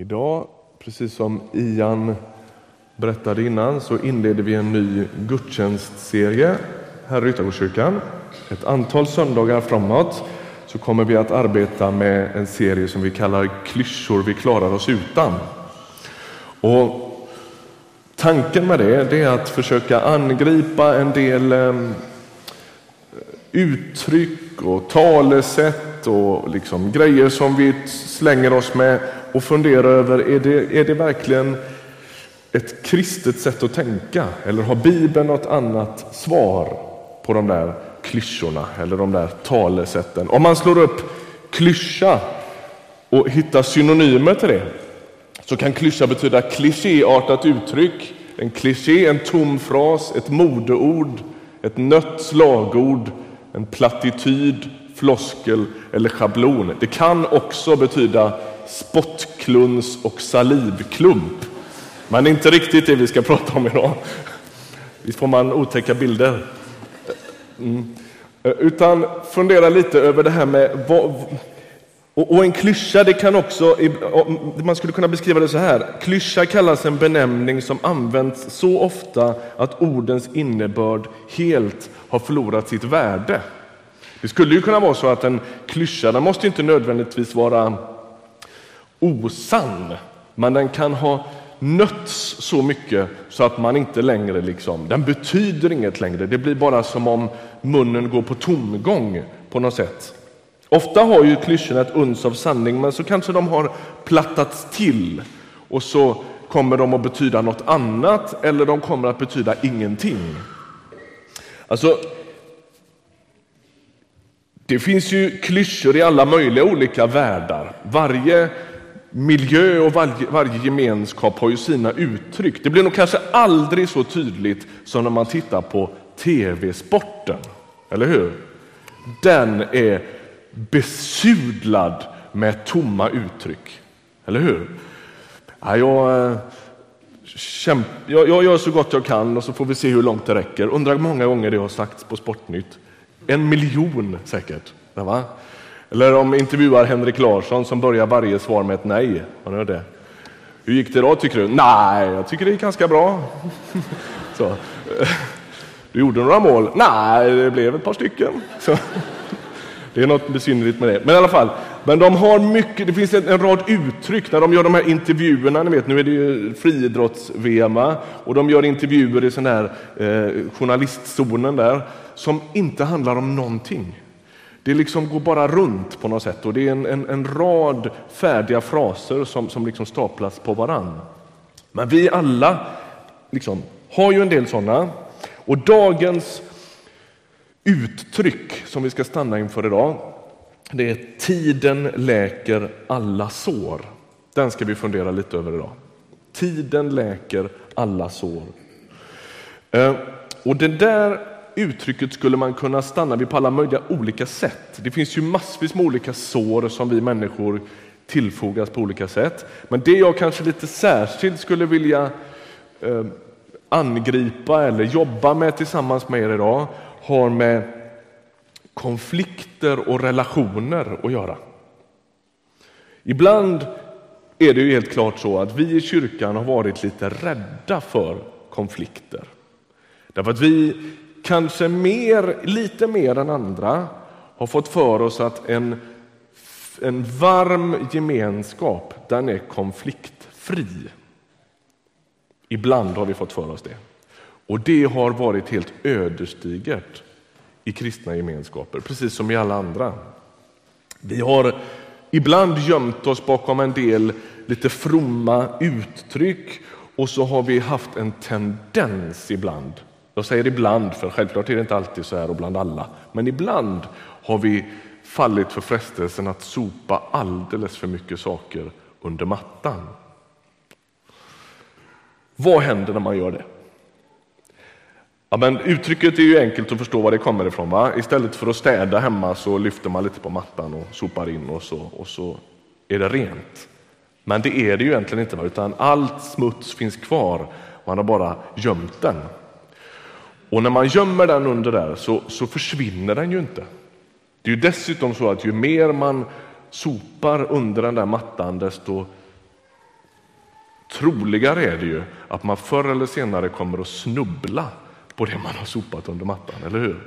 Idag, precis som Ian berättade innan, så inleder vi en ny gudstjänstserie här i Ryttargårdskyrkan. Ett antal söndagar framåt så kommer vi att arbeta med en serie som vi kallar Klyschor vi klarar oss utan. Och tanken med det, det är att försöka angripa en del eh, uttryck och talesätt och liksom grejer som vi slänger oss med och fundera över, är det, är det verkligen ett kristet sätt att tänka? Eller har Bibeln något annat svar på de där klyschorna eller de där talesätten? Om man slår upp klyscha och hittar synonymer till det så kan klyscha betyda klichéartat uttryck, en kliché, en tom fras, ett modeord, ett nött slagord, en plattityd, floskel eller schablon. Det kan också betyda spottkluns och salivklump. Men det är inte riktigt det vi ska prata om idag. Visst får man otäcka bilder. Mm. Utan fundera lite över det här med vad, och en klyscha, det kan också, man skulle kunna beskriva det så här. Klyscha kallas en benämning som används så ofta att ordens innebörd helt har förlorat sitt värde. Det skulle ju kunna vara så att en klyscha, den måste inte nödvändigtvis vara osann, men den kan ha nötts så mycket så att man inte längre liksom, den betyder inget längre. Det blir bara som om munnen går på tomgång på något sätt. Ofta har ju klyschorna ett uns av sanning, men så kanske de har plattats till och så kommer de att betyda något annat eller de kommer att betyda ingenting. Alltså, det finns ju klyschor i alla möjliga olika världar. Varje miljö och varje, varje, gemenskap har ju sina uttryck. Det blir nog kanske aldrig så tydligt som när man tittar på tv-sporten. Eller hur? Den är besudlad med tomma uttryck. Eller hur? Ja, jag, eh, kämp, jag, jag gör så gott jag kan och så får vi se hur långt det räcker. Undrar hur många gånger det har sagts på Sportnytt. En miljon säkert. Va? Eller om intervjuar Henrik Larsson som börjar varje svar med ett nej. Har ni det? Hur gick det då tycker du? Nej, jag tycker det gick ganska bra. Så. Du gjorde några mål? Nej, det blev ett par stycken. Så. Det är något besynnerligt med det. Men i alla fall, men de har mycket, det finns en, en rad uttryck när de gör de här intervjuerna. Ni vet, nu är det ju friidrotts-VM och de gör intervjuer i sån där eh, journalistzonen där som inte handlar om någonting. Det liksom går bara runt på något sätt och det är en, en, en rad färdiga fraser som, som liksom staplas på varann. Men vi alla liksom, har ju en del sådana. Och dagens uttryck som vi ska stanna inför idag, det är tiden läker alla sår. Den ska vi fundera lite över idag. Tiden läker alla sår. Eh, och det där uttrycket skulle man kunna stanna vid på alla möjliga olika sätt. Det finns ju massvis med olika sår som vi människor tillfogas på olika sätt. Men det jag kanske lite särskilt skulle vilja eh, angripa eller jobba med tillsammans med er idag har med konflikter och relationer att göra. Ibland är det ju helt klart så att vi i kyrkan har varit lite rädda för konflikter. Därför att vi kanske mer, lite mer än andra har fått för oss att en, en varm gemenskap, den är konfliktfri. Ibland har vi fått för oss det. Och det har varit helt ödesdigert i kristna gemenskaper, precis som i alla andra. Vi har ibland gömt oss bakom en del lite fromma uttryck och så har vi haft en tendens ibland jag säger ibland, för självklart är det inte alltid så här och bland alla, men ibland har vi fallit för frestelsen att sopa alldeles för mycket saker under mattan. Vad händer när man gör det? Ja, men uttrycket är ju enkelt att förstå var det kommer ifrån. Va? Istället för att städa hemma så lyfter man lite på mattan och sopar in och så, och så är det rent. Men det är det ju egentligen inte, utan allt smuts finns kvar. Man har bara gömt den. Och när man gömmer den under där så, så försvinner den ju inte. Det är ju dessutom så att ju mer man sopar under den där mattan desto troligare är det ju att man förr eller senare kommer att snubbla på det man har sopat under mattan, eller hur?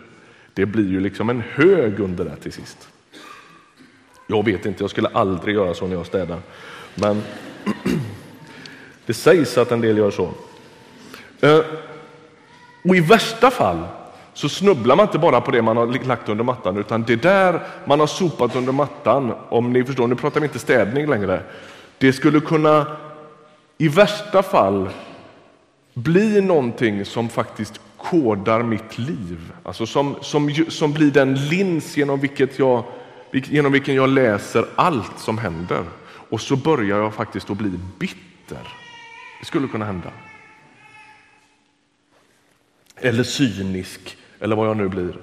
Det blir ju liksom en hög under det till sist. Jag vet inte, jag skulle aldrig göra så när jag städar. Men det sägs att en del gör så. Eh, och i värsta fall så snubblar man inte bara på det man har lagt under mattan, utan det där man har sopat under mattan, om ni förstår, nu pratar vi inte städning längre, det skulle kunna i värsta fall bli någonting som faktiskt kodar mitt liv, alltså som, som, som blir den lins genom, vilket jag, genom vilken jag läser allt som händer. Och så börjar jag faktiskt att bli bitter. Det skulle kunna hända. Eller cynisk, eller vad jag nu blir.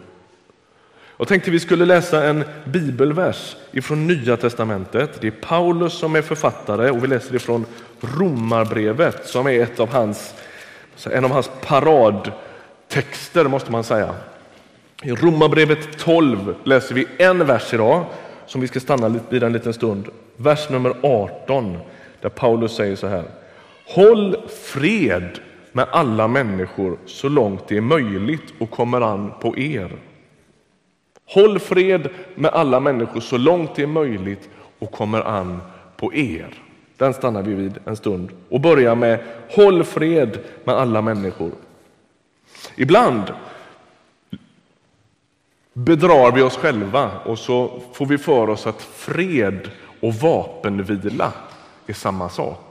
Jag tänkte vi skulle läsa en bibelvers ifrån Nya testamentet. Det är Paulus som är författare och vi läser det från Romarbrevet som är ett av hans, en av hans paradtexter måste man säga. I Romarbrevet 12 läser vi en vers idag som vi ska stanna vid en liten stund. Vers nummer 18 där Paulus säger så här. Håll fred med alla människor så långt det är möjligt och kommer an på er. Håll fred med alla människor så långt det är möjligt och kommer an på er. Den stannar vi vid en stund och börjar med Håll fred med alla människor. Ibland bedrar vi oss själva och så får vi för oss att fred och vapenvila är samma sak.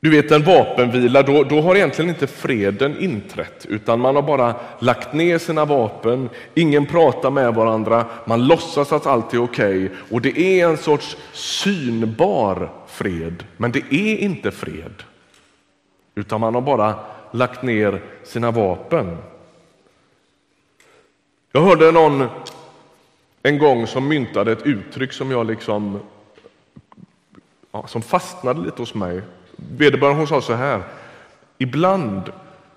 Du vet en vapenvila, då, då har egentligen inte freden inträtt utan man har bara lagt ner sina vapen, ingen pratar med varandra, man låtsas att allt är okej. Okay, och det är en sorts synbar fred, men det är inte fred. Utan man har bara lagt ner sina vapen. Jag hörde någon en gång som myntade ett uttryck som jag liksom ja, som fastnade lite hos mig. Vederbörande hon sa så här. Ibland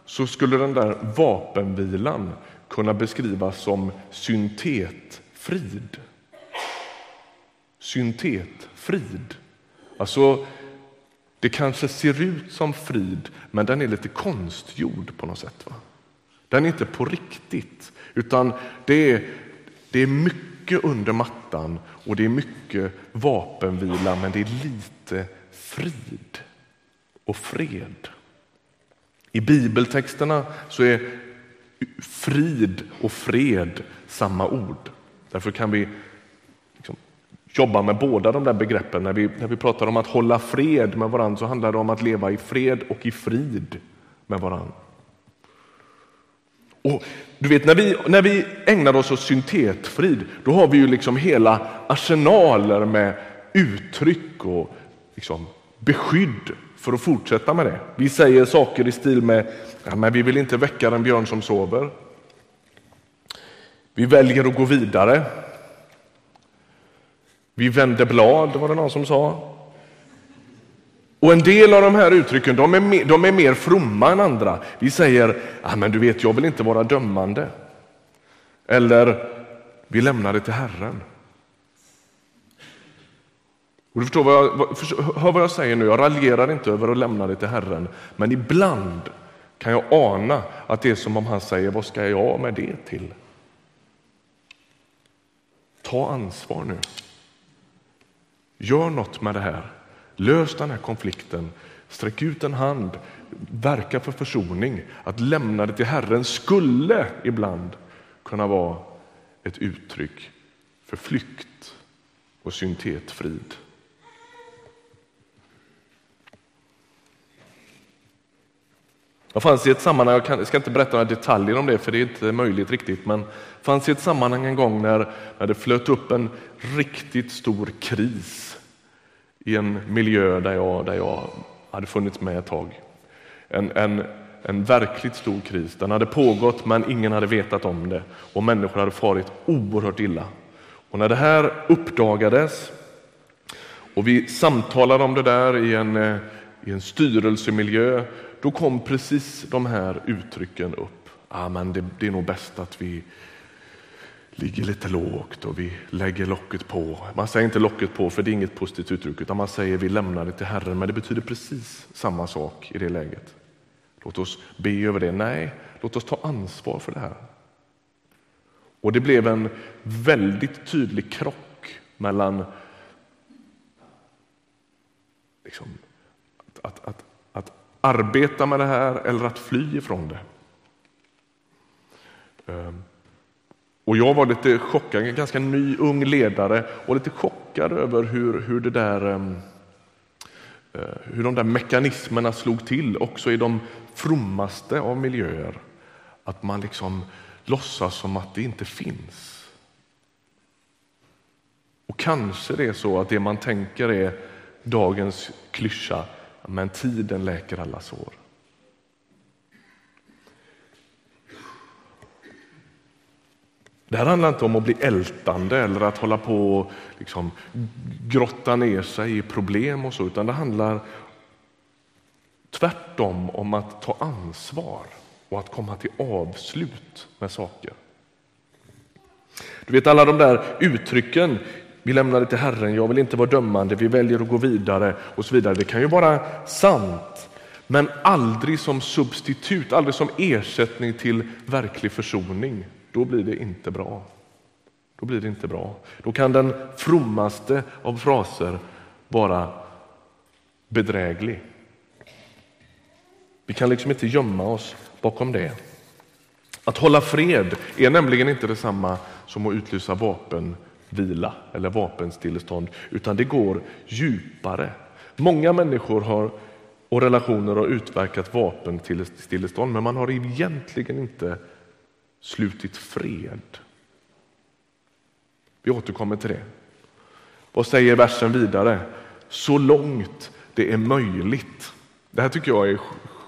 så skulle den där vapenvilan kunna beskrivas som syntetfrid. Syntetfrid. Alltså, det kanske ser ut som frid, men den är lite konstgjord på något sätt. Va? Den är inte på riktigt, utan det är, det är mycket under mattan och det är mycket vapenvila, men det är lite frid och fred. I bibeltexterna så är frid och fred samma ord. Därför kan vi liksom jobba med båda de där begreppen. När vi, när vi pratar om att hålla fred med varandra så handlar det om att leva i fred och i frid med varandra. Och du vet, när vi, när vi ägnar oss åt syntetfrid, då har vi ju liksom hela arsenaler med uttryck och liksom beskydd för att fortsätta med det. Vi säger saker i stil med ja, men vi vill inte väcka den björn som sover. Vi väljer att gå vidare. Vi vänder blad, var det någon som sa. Och En del av de här uttrycken de är, mer, de är mer fromma än andra. Vi säger ah, men du vet, jag vill inte vara dömande. Eller vi lämnar det till Herren. Och du förstår vad jag, hör vad jag säger nu, jag raljerar inte över att lämna det till Herren, men ibland kan jag ana att det är som om han säger, vad ska jag med det till? Ta ansvar nu. Gör något med det här. Lös den här konflikten. Sträck ut en hand. Verka för försoning. Att lämna det till Herren skulle ibland kunna vara ett uttryck för flykt och syntetfrid. Jag fanns i ett sammanhang, jag ska inte berätta några detaljer om det för det är inte möjligt riktigt, men fanns i ett sammanhang en gång när, när det flöt upp en riktigt stor kris i en miljö där jag, där jag hade funnits med ett tag. En, en, en verkligt stor kris. Den hade pågått men ingen hade vetat om det och människor hade farit oerhört illa. Och när det här uppdagades och vi samtalade om det där i en, eh, i en styrelsemiljö då kom precis de här uttrycken upp. Ah, men det, det är nog bäst att vi ligger lite lågt och vi lägger locket på. Man säger inte locket på för det är inget positivt uttryck utan man säger vi lämnar det till Herren men det betyder precis samma sak i det läget. Låt oss be över det. Nej, låt oss ta ansvar för det här. Och det blev en väldigt tydlig krock mellan liksom, att, att, att, arbeta med det här eller att fly ifrån det. Ehm, och jag var lite chockad, en ganska ny ung ledare och lite chockad över hur, hur, det där, ehm, eh, hur de där mekanismerna slog till också i de frommaste av miljöer. Att man liksom låtsas som att det inte finns. Och kanske det är så att det man tänker är dagens klyscha, men tiden läker alla sår. Det här handlar inte om att bli ältande eller att hålla på och liksom grotta ner sig i problem och så, utan det handlar tvärtom om att ta ansvar och att komma till avslut med saker. Du vet alla de där uttrycken, vi lämnar det till Herren, jag vill inte vara dömande, vi väljer att gå vidare och så vidare. Det kan ju vara sant, men aldrig som substitut, aldrig som ersättning till verklig försoning. Då blir det inte bra. Då blir det inte bra. Då kan den frommaste av fraser vara bedräglig. Vi kan liksom inte gömma oss bakom det. Att hålla fred är nämligen inte detsamma som att utlysa vapen vila eller vapenstillestånd, utan det går djupare. Många människor har, och relationer har utverkat vapenstillestånd, men man har egentligen inte slutit fred. Vi återkommer till det. Vad säger versen vidare? Så långt det är möjligt. Det här tycker jag är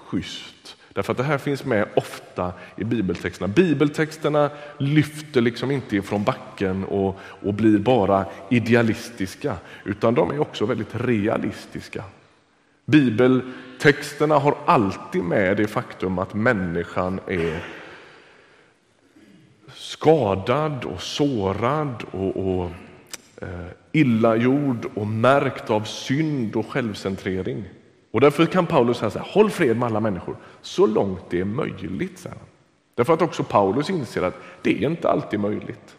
schysst. Därför att det här finns med ofta i bibeltexterna. Bibeltexterna lyfter liksom inte ifrån backen och, och blir bara idealistiska, utan de är också väldigt realistiska. Bibeltexterna har alltid med det faktum att människan är skadad och sårad och, och eh, illagjord och märkt av synd och självcentrering. Och därför kan Paulus säga så här, håll fred med alla människor så långt det är möjligt. Säger han. Därför att också Paulus inser att det är inte alltid möjligt.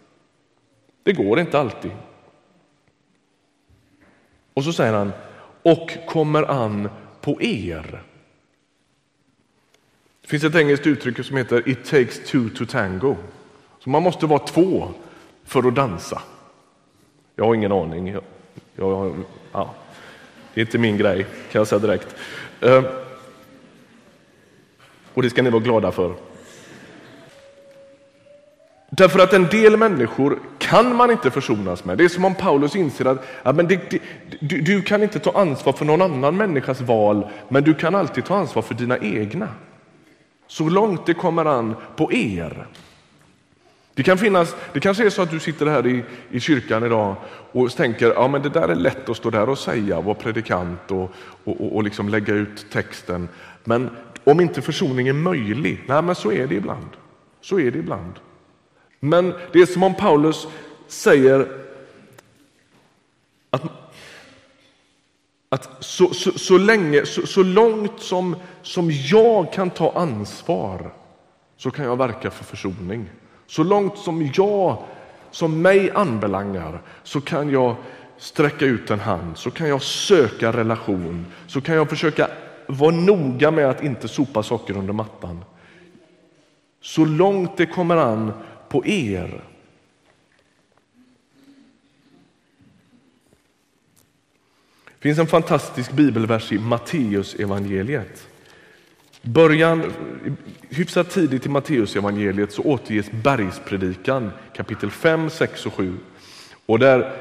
Det går inte alltid. Och så säger han, och kommer an på er. Det finns ett engelskt uttryck som heter It takes two to tango. Så man måste vara två för att dansa. Jag har ingen aning. Jag, jag, ja. Det är inte min grej, kan jag säga direkt. Eh, och det ska ni vara glada för. Därför att en del människor kan man inte försonas med. Det är som om Paulus inser att ja, men det, det, du, du, kan inte ta ansvar för någon annan människas val, men du kan alltid ta ansvar för dina egna. Så långt det kommer an på er. Det kan finnas, det kanske är så att du sitter här i, i kyrkan idag och tänker ja men det där är lätt att stå där och säga, vara predikant och, och, och, och liksom lägga ut texten. Men om inte försoning är möjlig, nej men så är det ibland. Så är det ibland. Men det är som om Paulus säger att, att så, så, så, länge, så, så långt som, som jag kan ta ansvar så kan jag verka för försoning. Så långt som jag, som mig anbelangar, så kan jag sträcka ut en hand, så kan jag söka relation, så kan jag försöka vara noga med att inte sopa saker under mattan. Så långt det kommer an på er. Det finns en fantastisk bibelvers i Matteus evangeliet. Början, hyfsat tidigt i Matteusevangeliet så återges bergspredikan kapitel 5, 6 och 7. Och där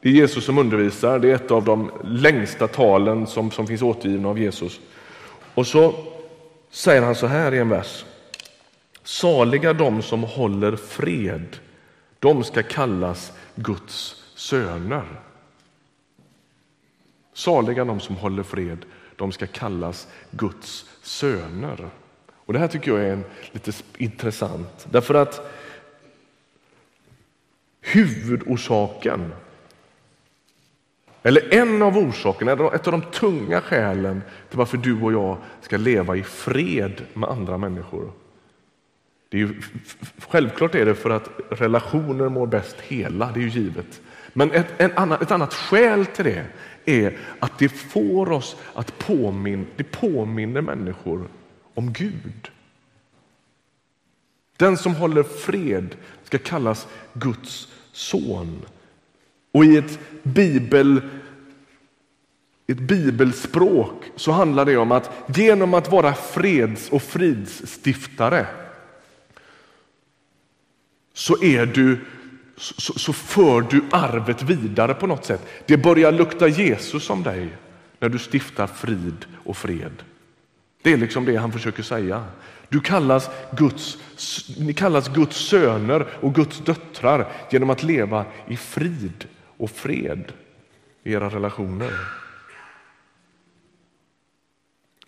det är Jesus som undervisar, det är ett av de längsta talen som, som finns återgivna av Jesus. Och så säger han så här i en vers. Saliga de som håller fred, de ska kallas Guds söner. Saliga de som håller fred, de ska kallas Guds söner. Och Det här tycker jag är en, lite intressant, därför att huvudorsaken eller en av orsakerna, ett av de tunga skälen till varför du och jag ska leva i fred med andra människor. Det är ju, självklart är det för att relationer mår bäst hela, det är ju givet. Men ett, en annan, ett annat skäl till det är att det får oss att påminna, det påminner människor om Gud. Den som håller fred ska kallas Guds son. Och i ett, bibel, ett bibelspråk så handlar det om att genom att vara freds och fridsstiftare så, är du, så, så för du arvet vidare på något sätt. Det börjar lukta Jesus om dig när du stiftar frid och fred. Det är liksom det han försöker säga. Du kallas Guds, ni kallas Guds söner och Guds döttrar genom att leva i frid och fred i era relationer.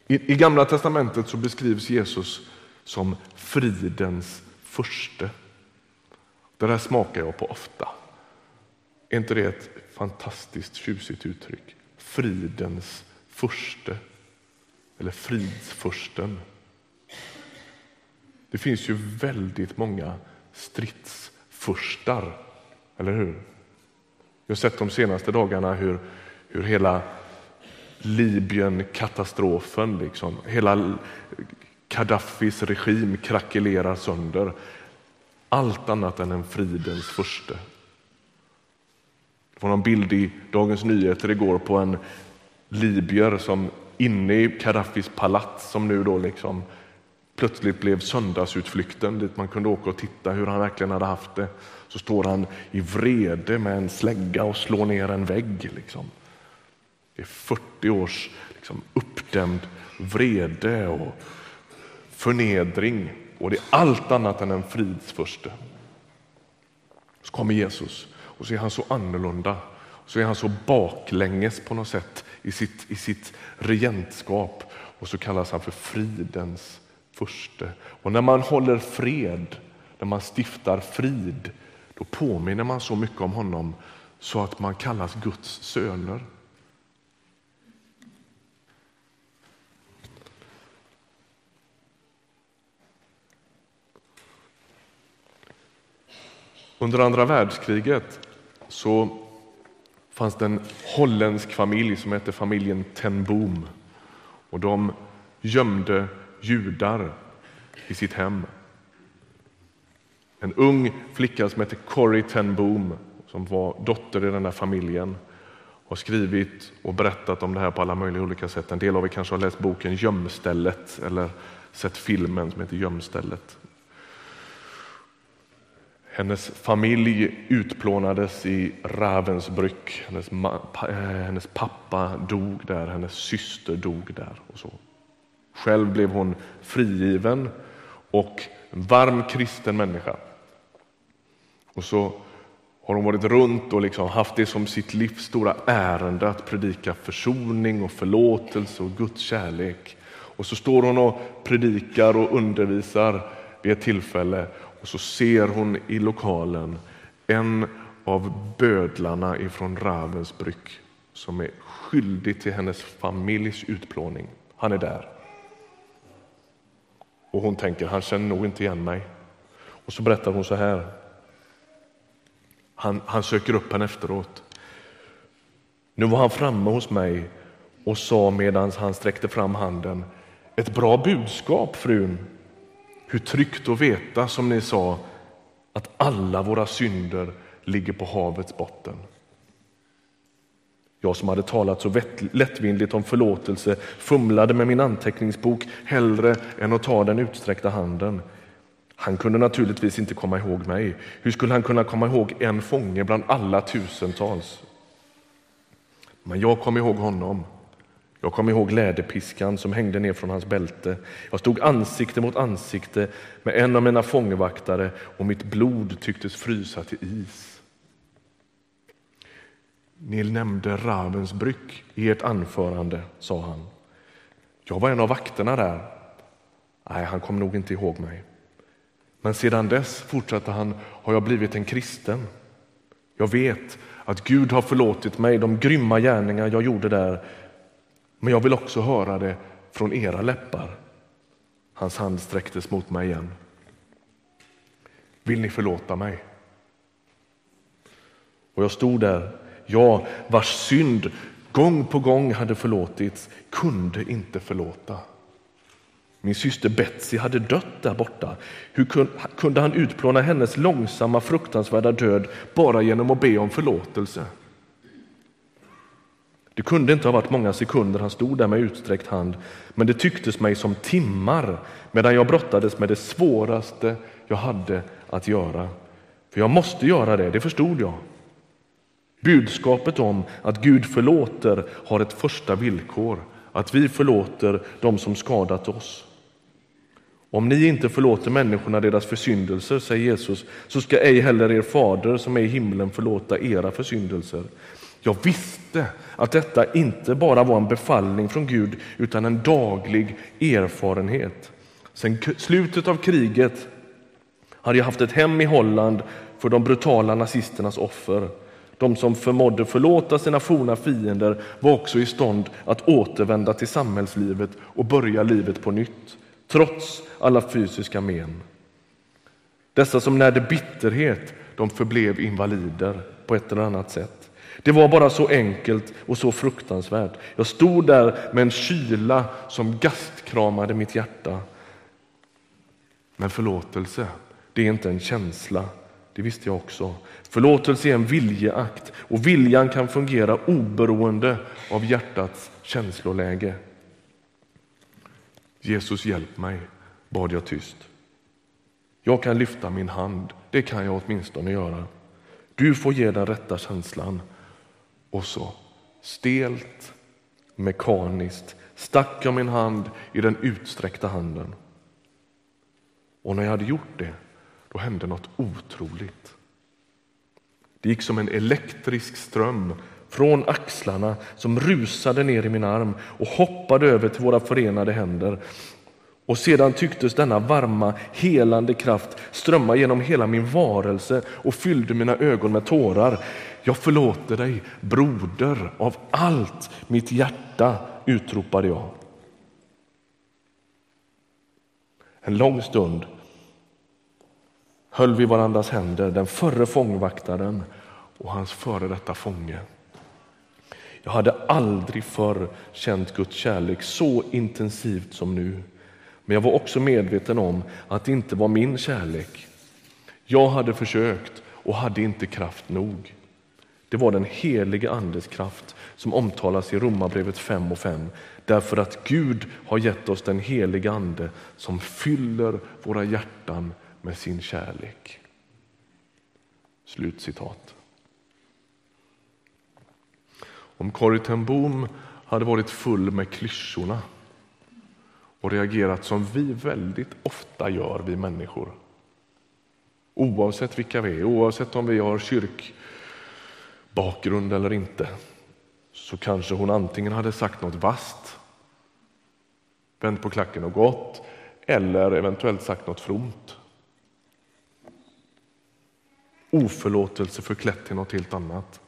I, I Gamla testamentet så beskrivs Jesus som fridens förste. Det där smakar jag på ofta. Är inte det ett fantastiskt tjusigt uttryck? Fridens furste, eller fridsfursten. Det finns ju väldigt många stridsfurstar, eller hur? Vi har sett de senaste dagarna hur, hur hela Libyen-katastrofen, liksom, hela Gaddafis regim krackelerar sönder. Allt annat än en fridens furste. Det var någon bild i Dagens Nyheter igår på en libyer som inne i Gaddafis palats som nu då liksom plötsligt blev söndagsutflykten dit man kunde åka och titta hur han verkligen hade haft det. Så står han i vrede med en slägga och slår ner en vägg. Liksom. Det är 40 års liksom, uppdämd vrede och förnedring och det är allt annat än en fridsförste. Så kommer Jesus och så är han så annorlunda, så är han så baklänges på något sätt i sitt, i sitt regentskap och så kallas han för fridens förste. Och när man håller fred, när man stiftar frid, då påminner man så mycket om honom så att man kallas Guds söner. Under andra världskriget så fanns det en holländsk familj som hette familjen Ten Boom. Och de gömde judar i sitt hem. En ung flicka som hette Corrie ten Boom som var dotter i den här familjen har skrivit och berättat om det här på alla möjliga olika sätt. En del av er kanske har läst boken Gömstället eller sett filmen som heter Gömstället. Hennes familj utplånades i Ravensbrück. Hennes, eh, hennes pappa dog där, hennes syster dog där. och så. Själv blev hon frigiven och en varm kristen människa. Och så har hon varit runt och liksom haft det som sitt livs stora ärende att predika försoning och förlåtelse och Guds kärlek. Och så står hon och predikar och undervisar vid ett tillfälle så ser hon i lokalen en av bödlarna ifrån Ravensbrück som är skyldig till hennes familjs utplåning. Han är där. Och hon tänker, han känner nog inte igen mig. Och så berättar hon så här. Han, han söker upp henne efteråt. Nu var han framme hos mig och sa medan han sträckte fram handen. Ett bra budskap, frun. Hur tryggt att veta, som ni sa, att alla våra synder ligger på havets botten. Jag som hade talat så lättvindigt om förlåtelse fumlade med min anteckningsbok hellre än att ta den utsträckta handen. Han kunde naturligtvis inte komma ihåg mig. Hur skulle han kunna komma ihåg en fånge bland alla tusentals? Men jag kom ihåg honom. Jag kom ihåg läderpiskan som hängde ner från hans bälte. Jag stod ansikte mot ansikte med en av mina fångvaktare och mitt blod tycktes frysa till is. Ni nämnde Ravensbrück i ert anförande, sa han. Jag var en av vakterna där. Nej, han kom nog inte ihåg mig. Men sedan dess, fortsatte han, har jag blivit en kristen. Jag vet att Gud har förlåtit mig de grymma gärningar jag gjorde där, men jag vill också höra det från era läppar. Hans hand sträcktes mot mig igen. Vill ni förlåta mig? Och jag stod där, jag vars synd gång på gång hade förlåtits, kunde inte förlåta. Min syster Betsy hade dött där borta. Hur kunde han utplåna hennes långsamma fruktansvärda död bara genom att be om förlåtelse? Det kunde inte ha varit många sekunder han stod där med utsträckt hand, men det tycktes mig som timmar medan jag brottades med det svåraste jag hade att göra. För jag måste göra det, det förstod jag. Budskapet om att Gud förlåter har ett första villkor, att vi förlåter dem som skadat oss. Om ni inte förlåter människorna deras försyndelser, säger Jesus, så ska ej heller er fader som är i himlen förlåta era försyndelser. Jag visste att detta inte bara var en befallning från Gud utan en daglig erfarenhet. Sen slutet av kriget hade jag haft ett hem i Holland för de brutala nazisternas offer. De som förmådde förlåta sina forna fiender var också i stånd att återvända till samhällslivet och börja livet på nytt, trots alla fysiska men. Dessa som närde bitterhet, de förblev invalider på ett eller annat sätt. Det var bara så enkelt och så fruktansvärt. Jag stod där med en kyla som gastkramade mitt hjärta. Men förlåtelse, det är inte en känsla. Det visste jag också. Förlåtelse är en viljeakt och viljan kan fungera oberoende av hjärtats känsloläge. Jesus hjälp mig, bad jag tyst. Jag kan lyfta min hand, det kan jag åtminstone göra. Du får ge den rätta känslan. Och så, stelt, mekaniskt, stack jag min hand i den utsträckta handen. Och när jag hade gjort det, då hände något otroligt. Det gick som en elektrisk ström från axlarna som rusade ner i min arm och hoppade över till våra förenade händer. Och sedan tycktes denna varma, helande kraft strömma genom hela min varelse och fyllde mina ögon med tårar. Jag förlåter dig, broder, av allt mitt hjärta, utropade jag. En lång stund höll vi varandras händer, den förre fångvaktaren och hans före detta fånge. Jag hade aldrig förr känt Guds kärlek så intensivt som nu. Men jag var också medveten om att det inte var min kärlek. Jag hade försökt och hade inte kraft nog. Det var den helige Andes kraft som omtalas i Romarbrevet 5 och 5. Därför att Gud har gett oss den helige Ande som fyller våra hjärtan med sin kärlek. Slutcitat. Om Corrie ten Boom hade varit full med klyschorna och reagerat som vi väldigt ofta gör, vi människor. Oavsett vilka vi är, oavsett om vi har Bakgrund eller inte, så kanske hon antingen hade sagt något vast, vänt på klacken och gått, eller eventuellt sagt något fromt. Oförlåtelse förklätt till något helt annat.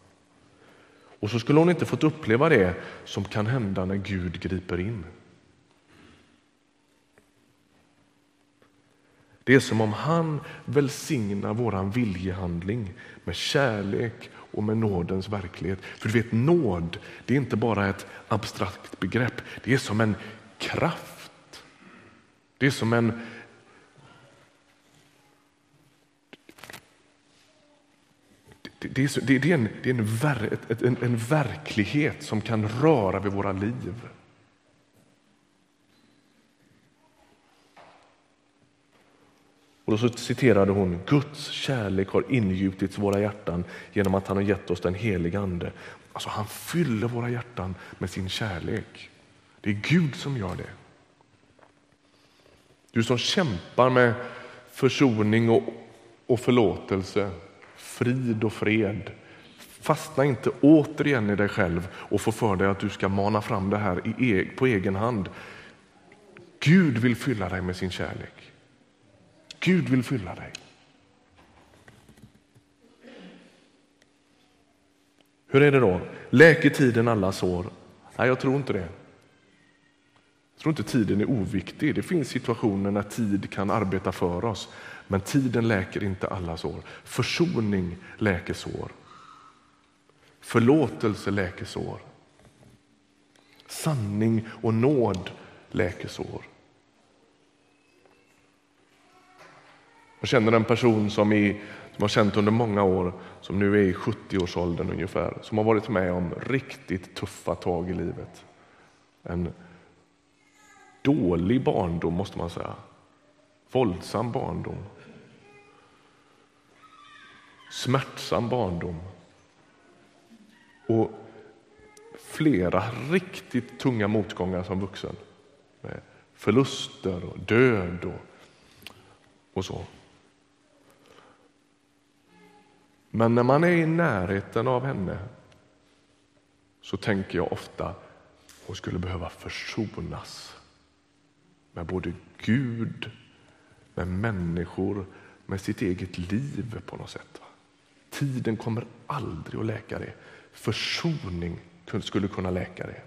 Och så skulle hon inte fått uppleva det som kan hända när Gud griper in. Det är som om han välsignar våran viljehandling med kärlek och med nådens verklighet. För du vet, nåd, det är inte bara ett abstrakt begrepp. Det är som en kraft. Det är som en det är, det är, en, det är en, ver, en, en verklighet som kan röra vid våra liv. Och så citerade hon Guds kärlek har ingjutits i våra hjärtan genom att han har gett oss den heliga Ande. Alltså han fyller våra hjärtan med sin kärlek. Det är Gud som gör det. Du som kämpar med försoning och, och förlåtelse frid och fred. Fastna inte återigen i dig själv och få för dig att du ska mana fram det här e- på egen hand. Gud vill fylla dig med sin kärlek. Gud vill fylla dig. Hur är det då? Läker tiden alla sår? Nej, jag tror inte det. Jag tror inte tiden är oviktig. Det finns situationer när tid kan arbeta för oss. Men tiden läker inte alla sår. Försoning läker sår. Förlåtelse läker sår. Sanning och nåd läker sår. Jag känner en person som, i, som har känt under många år, som nu är i 70-årsåldern ungefär, som har varit med om riktigt tuffa tag i livet. En dålig barndom måste man säga. Våldsam barndom. Smärtsam barndom. Och flera riktigt tunga motgångar som vuxen. Med förluster och död och, och så. Men när man är i närheten av henne så tänker jag ofta att hon skulle behöva försonas med både Gud, med människor, med sitt eget liv på något sätt. Tiden kommer aldrig att läka det. Försoning skulle kunna läka det.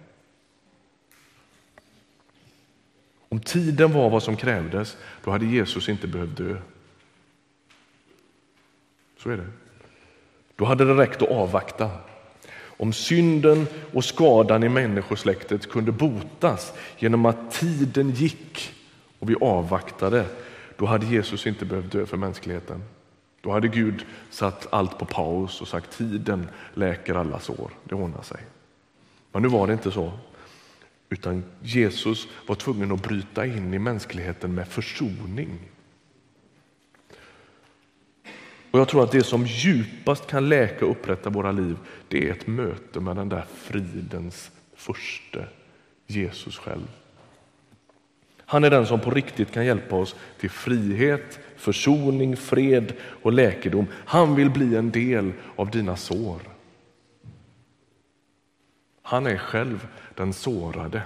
Om tiden var vad som krävdes, då hade Jesus inte behövt dö. Så är det. Då hade det räckt att avvakta. Om synden och skadan i människosläktet kunde botas genom att tiden gick och vi avvaktade, då hade Jesus inte behövt dö för mänskligheten. Då hade Gud satt allt på paus och sagt tiden läker alla sår, det ordnar sig. Men nu var det inte så. Utan Jesus var tvungen att bryta in i mänskligheten med försoning. Och Jag tror att det som djupast kan läka och upprätta våra liv, det är ett möte med den där fridens första Jesus själv. Han är den som på riktigt kan hjälpa oss till frihet, försoning, fred och läkedom. Han vill bli en del av dina sår. Han är själv den sårade.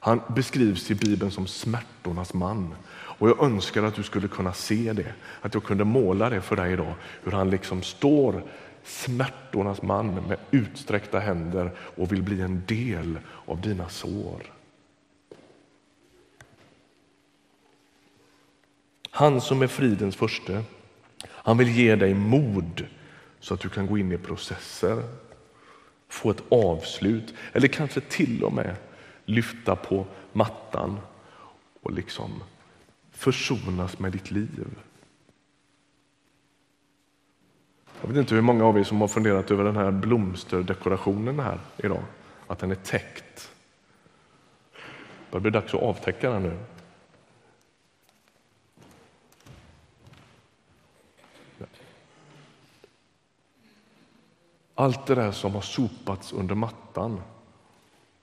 Han beskrivs i Bibeln som smärtornas man. Och Jag önskar att du skulle kunna se det, att jag kunde måla det för dig idag. Hur han liksom står smärtornas man med utsträckta händer och vill bli en del av dina sår. Han som är fridens förste, han vill ge dig mod så att du kan gå in i processer, få ett avslut eller kanske till och med lyfta på mattan och liksom försonas med ditt liv. Jag vet inte hur många av er som har funderat över den här blomsterdekorationen här idag, att den är täckt. Det blir dags att avtäcka den nu. Allt det där som har sopats under mattan,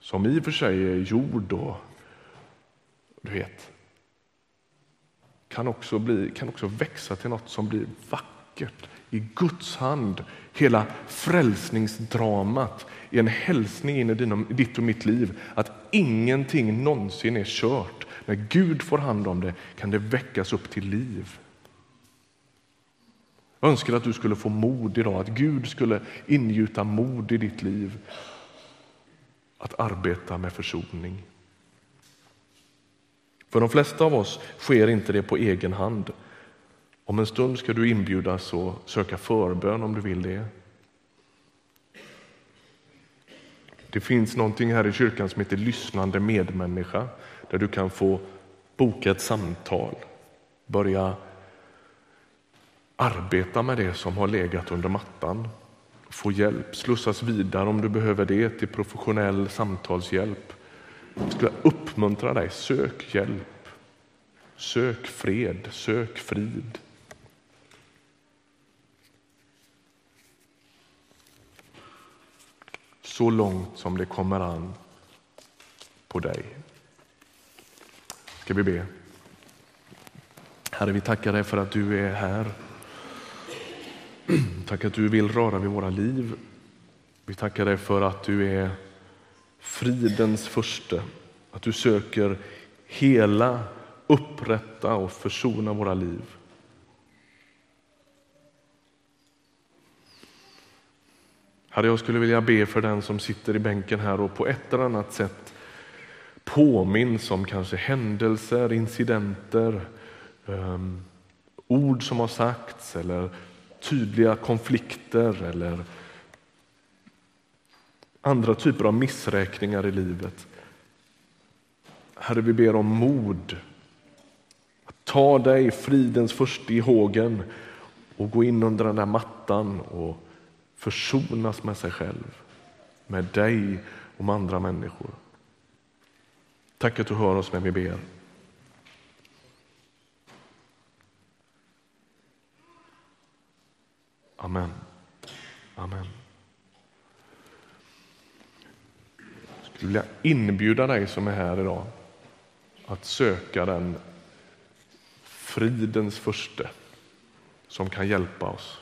som i och för sig är jord och du vet, kan också, bli, kan också växa till något som blir vackert i Guds hand. Hela frälsningsdramat är en hälsning in i ditt och mitt liv att ingenting någonsin är kört. När Gud får hand om det kan det väckas upp till liv. Jag önskar att du skulle få mod idag, att Gud skulle ingjuta mod i ditt liv att arbeta med försoning. För de flesta av oss sker inte det på egen hand. Om en stund ska du inbjudas att söka förbön om du vill det. Det finns någonting här i kyrkan som heter lyssnande medmänniska där du kan få boka ett samtal, börja arbeta med det som har legat under mattan, få hjälp, slussas vidare om du behöver det till professionell samtalshjälp. Jag skulle uppmuntra dig, sök hjälp, sök fred, sök frid. Så långt som det kommer an på dig. Ska vi be? Herre, vi tackar dig för att du är här. Tack att du vill röra vid våra liv. Vi tackar dig för att du är fridens furste, att du söker hela, upprätta och försona våra liv. Herre, jag skulle vilja be för den som sitter i bänken här och på ett eller annat sätt påminns om kanske händelser, incidenter, um, ord som har sagts eller tydliga konflikter eller andra typer av missräkningar i livet. Herre, vi ber om mod. Att ta dig, fridens första i hågen och gå in under den där mattan och försonas med sig själv, med dig och med andra människor. Tack att du hör oss när vi ber. Amen. Amen. Skulle vilja inbjuda dig som är här idag att söka den fridens första som kan hjälpa oss,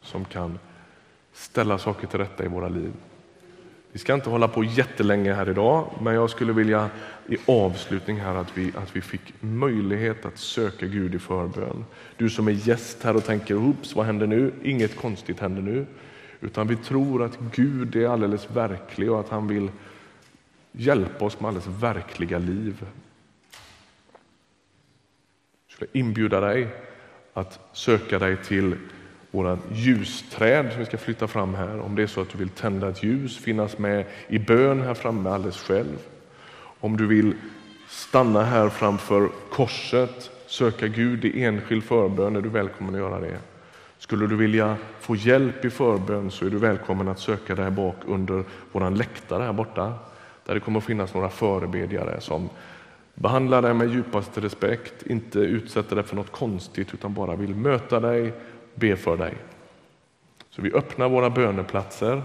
som kan ställa saker till rätta i våra liv. Vi ska inte hålla på jättelänge här idag, men jag skulle vilja i avslutning här att vi, att vi fick möjlighet att söka Gud i förbön. Du som är gäst här och tänker, oops, vad händer nu? Inget konstigt händer nu. Utan vi tror att Gud är alldeles verklig och att han vill hjälpa oss med alldeles verkliga liv. Jag skulle inbjuda dig att söka dig till våra ljusträd som vi ska flytta fram här. Om det är så att du vill tända ett ljus, finnas med i bön här framme alldeles själv. Om du vill stanna här framför korset, söka Gud i enskild förbön är du välkommen att göra det. Skulle du vilja få hjälp i förbön så är du välkommen att söka dig bak under vår läktare här borta. Där det kommer att finnas några förebedjare som behandlar dig med djupaste respekt, inte utsätter dig för något konstigt utan bara vill möta dig, be för dig. Så vi öppnar våra böneplatser.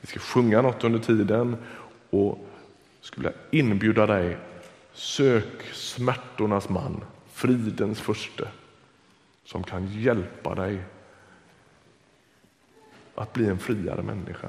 Vi ska sjunga något under tiden och skulle inbjuda dig, sök smärtornas man, fridens förste, som kan hjälpa dig att bli en friare människa.